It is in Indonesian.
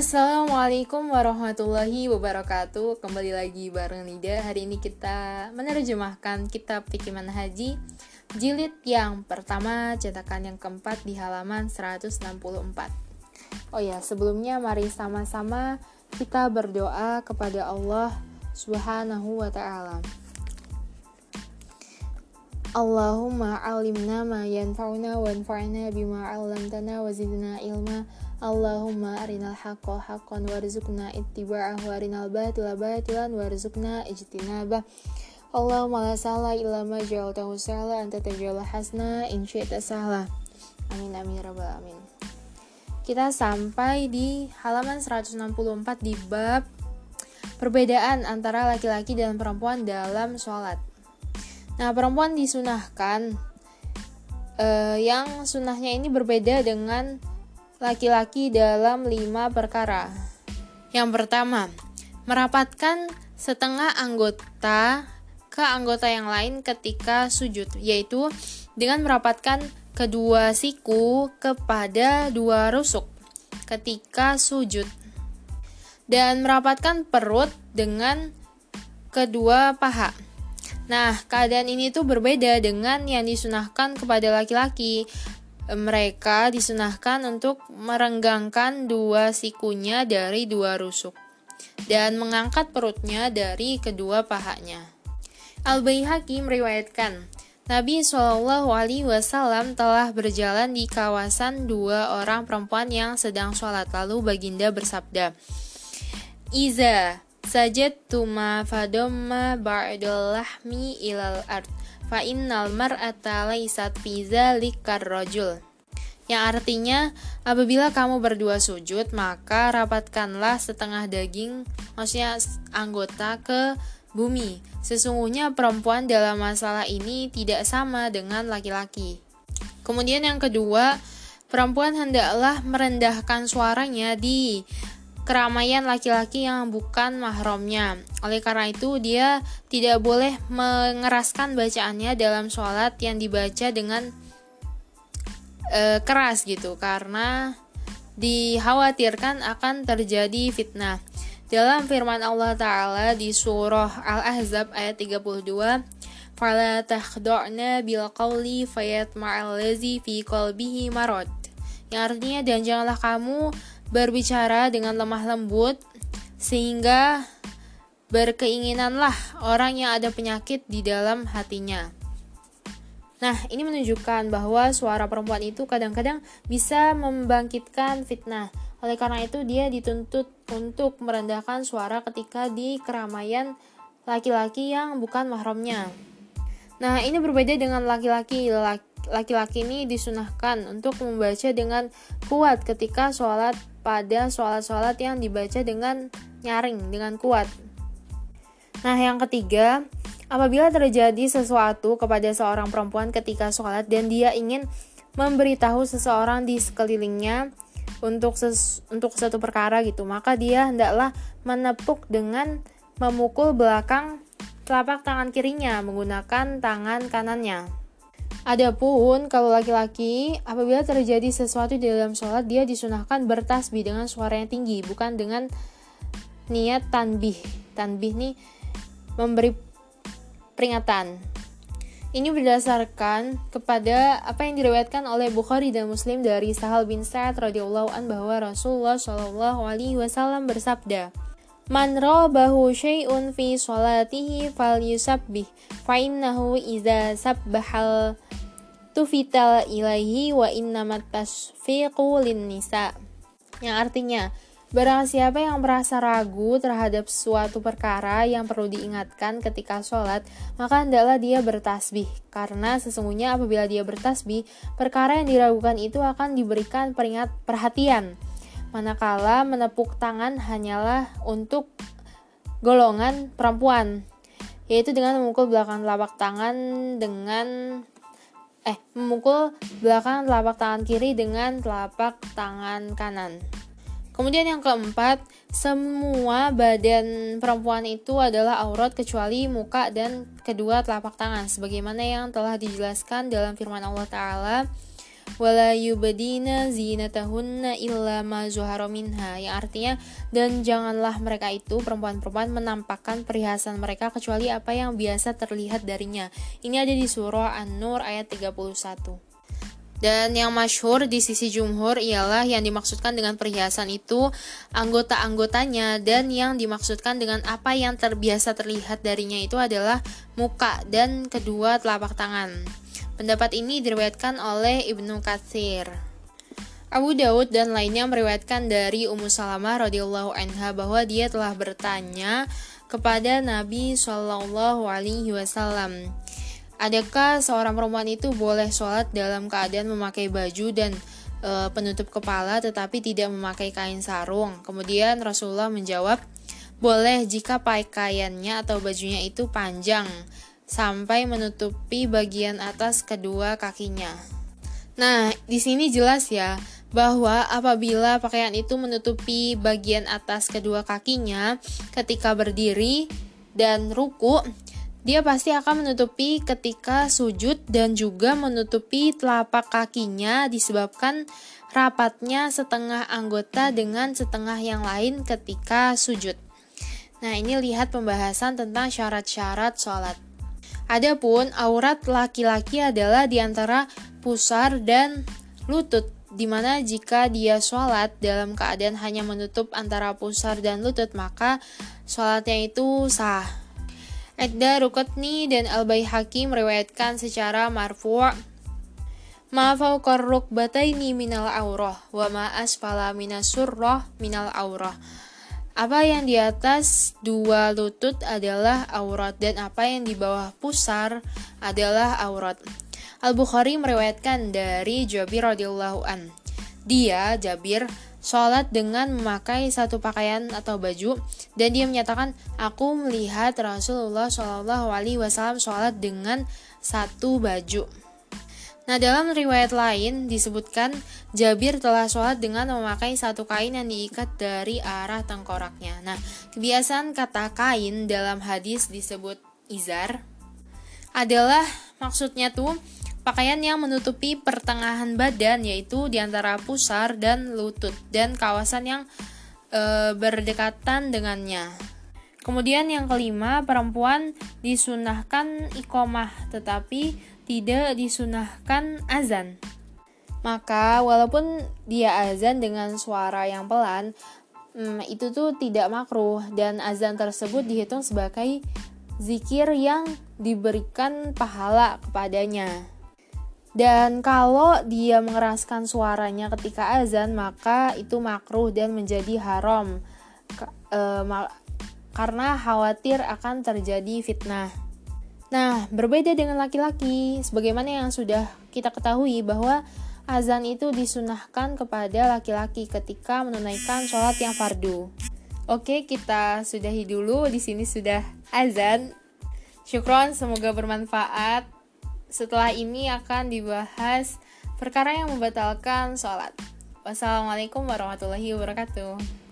Assalamualaikum warahmatullahi wabarakatuh. Kembali lagi bareng Nida. Hari ini kita menerjemahkan kitab Fikih Haji Jilid yang pertama cetakan yang keempat di halaman 164 Oh ya sebelumnya mari sama-sama kita berdoa kepada Allah subhanahu wa ta'ala Allahumma alimna ma yanfa'una wanfa'na bima 'allamtana wa zidna ilma. Allahumma arinal haqqa haqqan warzuqna ittiba'ahu wa arinal batila batilan warzuqna ijtinabah Allahumma la sahla illa ma ja'altahu sahla anta taj'al hasna in syi'ta sahla. Amin amin ya rabbal amin Kita sampai di halaman 164 di bab perbedaan antara laki-laki dan perempuan dalam sholat. Nah, perempuan disunahkan eh, yang sunahnya ini berbeda dengan laki-laki dalam lima perkara. Yang pertama, merapatkan setengah anggota ke anggota yang lain ketika sujud, yaitu dengan merapatkan kedua siku kepada dua rusuk ketika sujud dan merapatkan perut dengan kedua paha. Nah, keadaan ini tuh berbeda dengan yang disunahkan kepada laki-laki mereka disunahkan untuk merenggangkan dua sikunya dari dua rusuk dan mengangkat perutnya dari kedua pahanya. Al Baihaqi meriwayatkan, Nabi Shallallahu Alaihi Wasallam telah berjalan di kawasan dua orang perempuan yang sedang sholat. Lalu baginda bersabda, Iza sajat tuma fadomma ba'dal lahmi ilal ard fa innal mar'ata laysat fi zalikar rajul. Yang artinya apabila kamu berdua sujud maka rapatkanlah setengah daging maksudnya anggota ke bumi. Sesungguhnya perempuan dalam masalah ini tidak sama dengan laki-laki. Kemudian yang kedua perempuan hendaklah merendahkan suaranya di keramaian laki-laki yang bukan mahramnya. Oleh karena itu, dia tidak boleh mengeraskan bacaannya dalam sholat yang dibaca dengan e, keras gitu, karena dikhawatirkan akan terjadi fitnah. Dalam firman Allah Ta'ala di surah Al-Ahzab ayat 32, فَلَا تَخْدَعْنَا بِالْقَوْلِ فَيَطْمَعَ الَّذِي فِي قَلْبِهِ مَرَضٍ Yang artinya, dan janganlah kamu berbicara dengan lemah lembut sehingga berkeinginanlah orang yang ada penyakit di dalam hatinya. Nah, ini menunjukkan bahwa suara perempuan itu kadang-kadang bisa membangkitkan fitnah. Oleh karena itu, dia dituntut untuk merendahkan suara ketika di keramaian laki-laki yang bukan mahramnya. Nah, ini berbeda dengan laki-laki. Laki-laki ini disunahkan untuk membaca dengan kuat ketika sholat pada sholat-sholat yang dibaca dengan nyaring, dengan kuat. Nah, yang ketiga, apabila terjadi sesuatu kepada seorang perempuan ketika sholat dan dia ingin memberitahu seseorang di sekelilingnya untuk ses untuk satu perkara gitu, maka dia hendaklah menepuk dengan memukul belakang telapak tangan kirinya menggunakan tangan kanannya. Adapun kalau laki-laki, apabila terjadi sesuatu di dalam sholat, dia disunahkan bertasbih dengan suara yang tinggi, bukan dengan niat tanbih. Tanbih nih memberi peringatan. Ini berdasarkan kepada apa yang diriwayatkan oleh Bukhari dan Muslim dari Sahal bin Sa'ad radhiyallahu an bahwa Rasulullah shallallahu alaihi wasallam bersabda, Man bahu syai'un fi sholatihi fal yusabbih fa innahu idza sabbahal tufital ilaihi wa innamat tasfiqu lin nisa. Yang artinya, barang siapa yang merasa ragu terhadap suatu perkara yang perlu diingatkan ketika sholat, maka hendaklah dia bertasbih. Karena sesungguhnya apabila dia bertasbih, perkara yang diragukan itu akan diberikan peringat perhatian manakala menepuk tangan hanyalah untuk golongan perempuan yaitu dengan memukul belakang telapak tangan dengan eh memukul belakang telapak tangan kiri dengan telapak tangan kanan. Kemudian yang keempat, semua badan perempuan itu adalah aurat kecuali muka dan kedua telapak tangan sebagaimana yang telah dijelaskan dalam firman Allah taala wala yubdina zinatahunna illa ma zuhara minha yang artinya dan janganlah mereka itu perempuan-perempuan menampakkan perhiasan mereka kecuali apa yang biasa terlihat darinya. Ini ada di surah An-Nur ayat 31. Dan yang masyhur di sisi jumhur ialah yang dimaksudkan dengan perhiasan itu anggota-anggotanya dan yang dimaksudkan dengan apa yang terbiasa terlihat darinya itu adalah muka dan kedua telapak tangan. Pendapat ini diriwayatkan oleh Ibnu Katsir. Abu Daud dan lainnya meriwayatkan dari Ummu Salamah radhiyallahu anha bahwa dia telah bertanya kepada Nabi Shallallahu alaihi wasallam Adakah seorang perempuan itu boleh sholat dalam keadaan memakai baju dan e, penutup kepala tetapi tidak memakai kain sarung? Kemudian Rasulullah menjawab, boleh jika pakaiannya atau bajunya itu panjang sampai menutupi bagian atas kedua kakinya. Nah, di sini jelas ya bahwa apabila pakaian itu menutupi bagian atas kedua kakinya ketika berdiri dan ruku, dia pasti akan menutupi ketika sujud dan juga menutupi telapak kakinya disebabkan rapatnya setengah anggota dengan setengah yang lain ketika sujud. Nah, ini lihat pembahasan tentang syarat-syarat sholat. Adapun aurat laki-laki adalah di antara pusar dan lutut, di mana jika dia sholat dalam keadaan hanya menutup antara pusar dan lutut, maka sholatnya itu sah. Edda Rukutni dan Al-Baihaqi meriwayatkan secara marfu' Ma fawqar rukbataini minal aurah wa ma asfala minas surrah minal aurah. Apa yang di atas dua lutut adalah aurat dan apa yang di bawah pusar adalah aurat. Al-Bukhari meriwayatkan dari Jabir radhiyallahu an. Dia Jabir sholat dengan memakai satu pakaian atau baju dan dia menyatakan aku melihat Rasulullah Shallallahu Alaihi Wasallam sholat dengan satu baju. Nah dalam riwayat lain disebutkan Jabir telah sholat dengan memakai satu kain yang diikat dari arah tengkoraknya. Nah kebiasaan kata kain dalam hadis disebut izar adalah maksudnya tuh Pakaian yang menutupi pertengahan badan yaitu di antara pusar dan lutut dan kawasan yang e, berdekatan dengannya. Kemudian yang kelima, perempuan disunahkan ikomah tetapi tidak disunahkan azan. Maka walaupun dia azan dengan suara yang pelan, hmm, itu tuh tidak makruh dan azan tersebut dihitung sebagai zikir yang diberikan pahala kepadanya. Dan kalau dia mengeraskan suaranya ketika azan, maka itu makruh dan menjadi haram e, karena khawatir akan terjadi fitnah. Nah, berbeda dengan laki-laki, sebagaimana yang sudah kita ketahui bahwa azan itu disunahkan kepada laki-laki ketika menunaikan sholat yang fardu. Oke, kita sudahi dulu. Di sini sudah azan. Syukron, semoga bermanfaat. Setelah ini akan dibahas perkara yang membatalkan sholat. Wassalamualaikum warahmatullahi wabarakatuh.